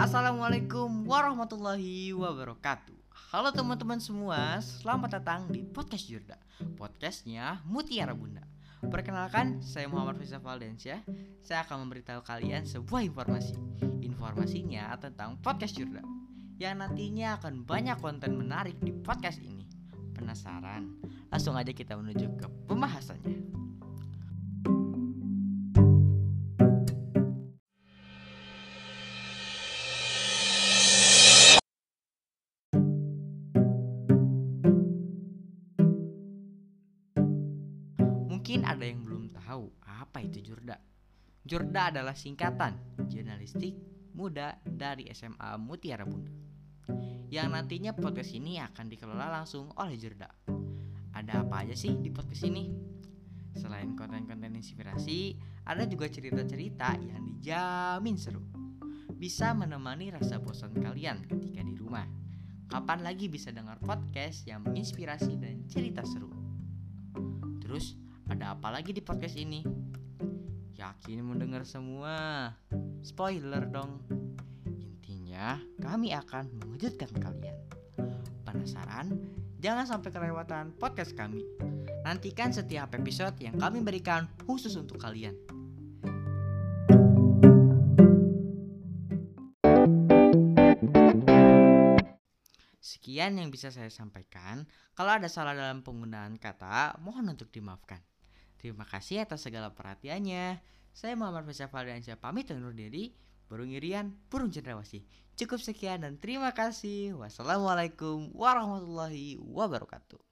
Assalamualaikum warahmatullahi wabarakatuh. Halo teman-teman semua, selamat datang di Podcast Jurda. Podcastnya Mutiara Bunda. Perkenalkan, saya Muhammad Fisa Valdensia Saya akan memberitahu kalian sebuah informasi. Informasinya tentang Podcast Jurda Yang nantinya akan banyak konten menarik di podcast ini. Penasaran? Langsung aja kita menuju ke pembahasannya Mungkin ada yang belum tahu apa itu Jurda. Jurda adalah singkatan jurnalistik muda dari SMA Mutiara Bunda. Yang nantinya podcast ini akan dikelola langsung oleh Jurda. Ada apa aja sih di podcast ini? Selain konten-konten inspirasi, ada juga cerita-cerita yang dijamin seru. Bisa menemani rasa bosan kalian ketika di rumah. Kapan lagi bisa dengar podcast yang menginspirasi dan cerita seru? Terus, ada apa lagi di podcast ini? Yakin mendengar semua? Spoiler dong. Intinya, kami akan mengejutkan kalian. Penasaran? Jangan sampai kelewatan podcast kami. Nantikan setiap episode yang kami berikan khusus untuk kalian. Sekian yang bisa saya sampaikan. Kalau ada salah dalam penggunaan kata, mohon untuk dimaafkan. Terima kasih atas segala perhatiannya. Saya Muhammad Faisal Faldiansyah pamit undur diri. Burung Irian, burung cendrawasih. Cukup sekian dan terima kasih. Wassalamualaikum warahmatullahi wabarakatuh.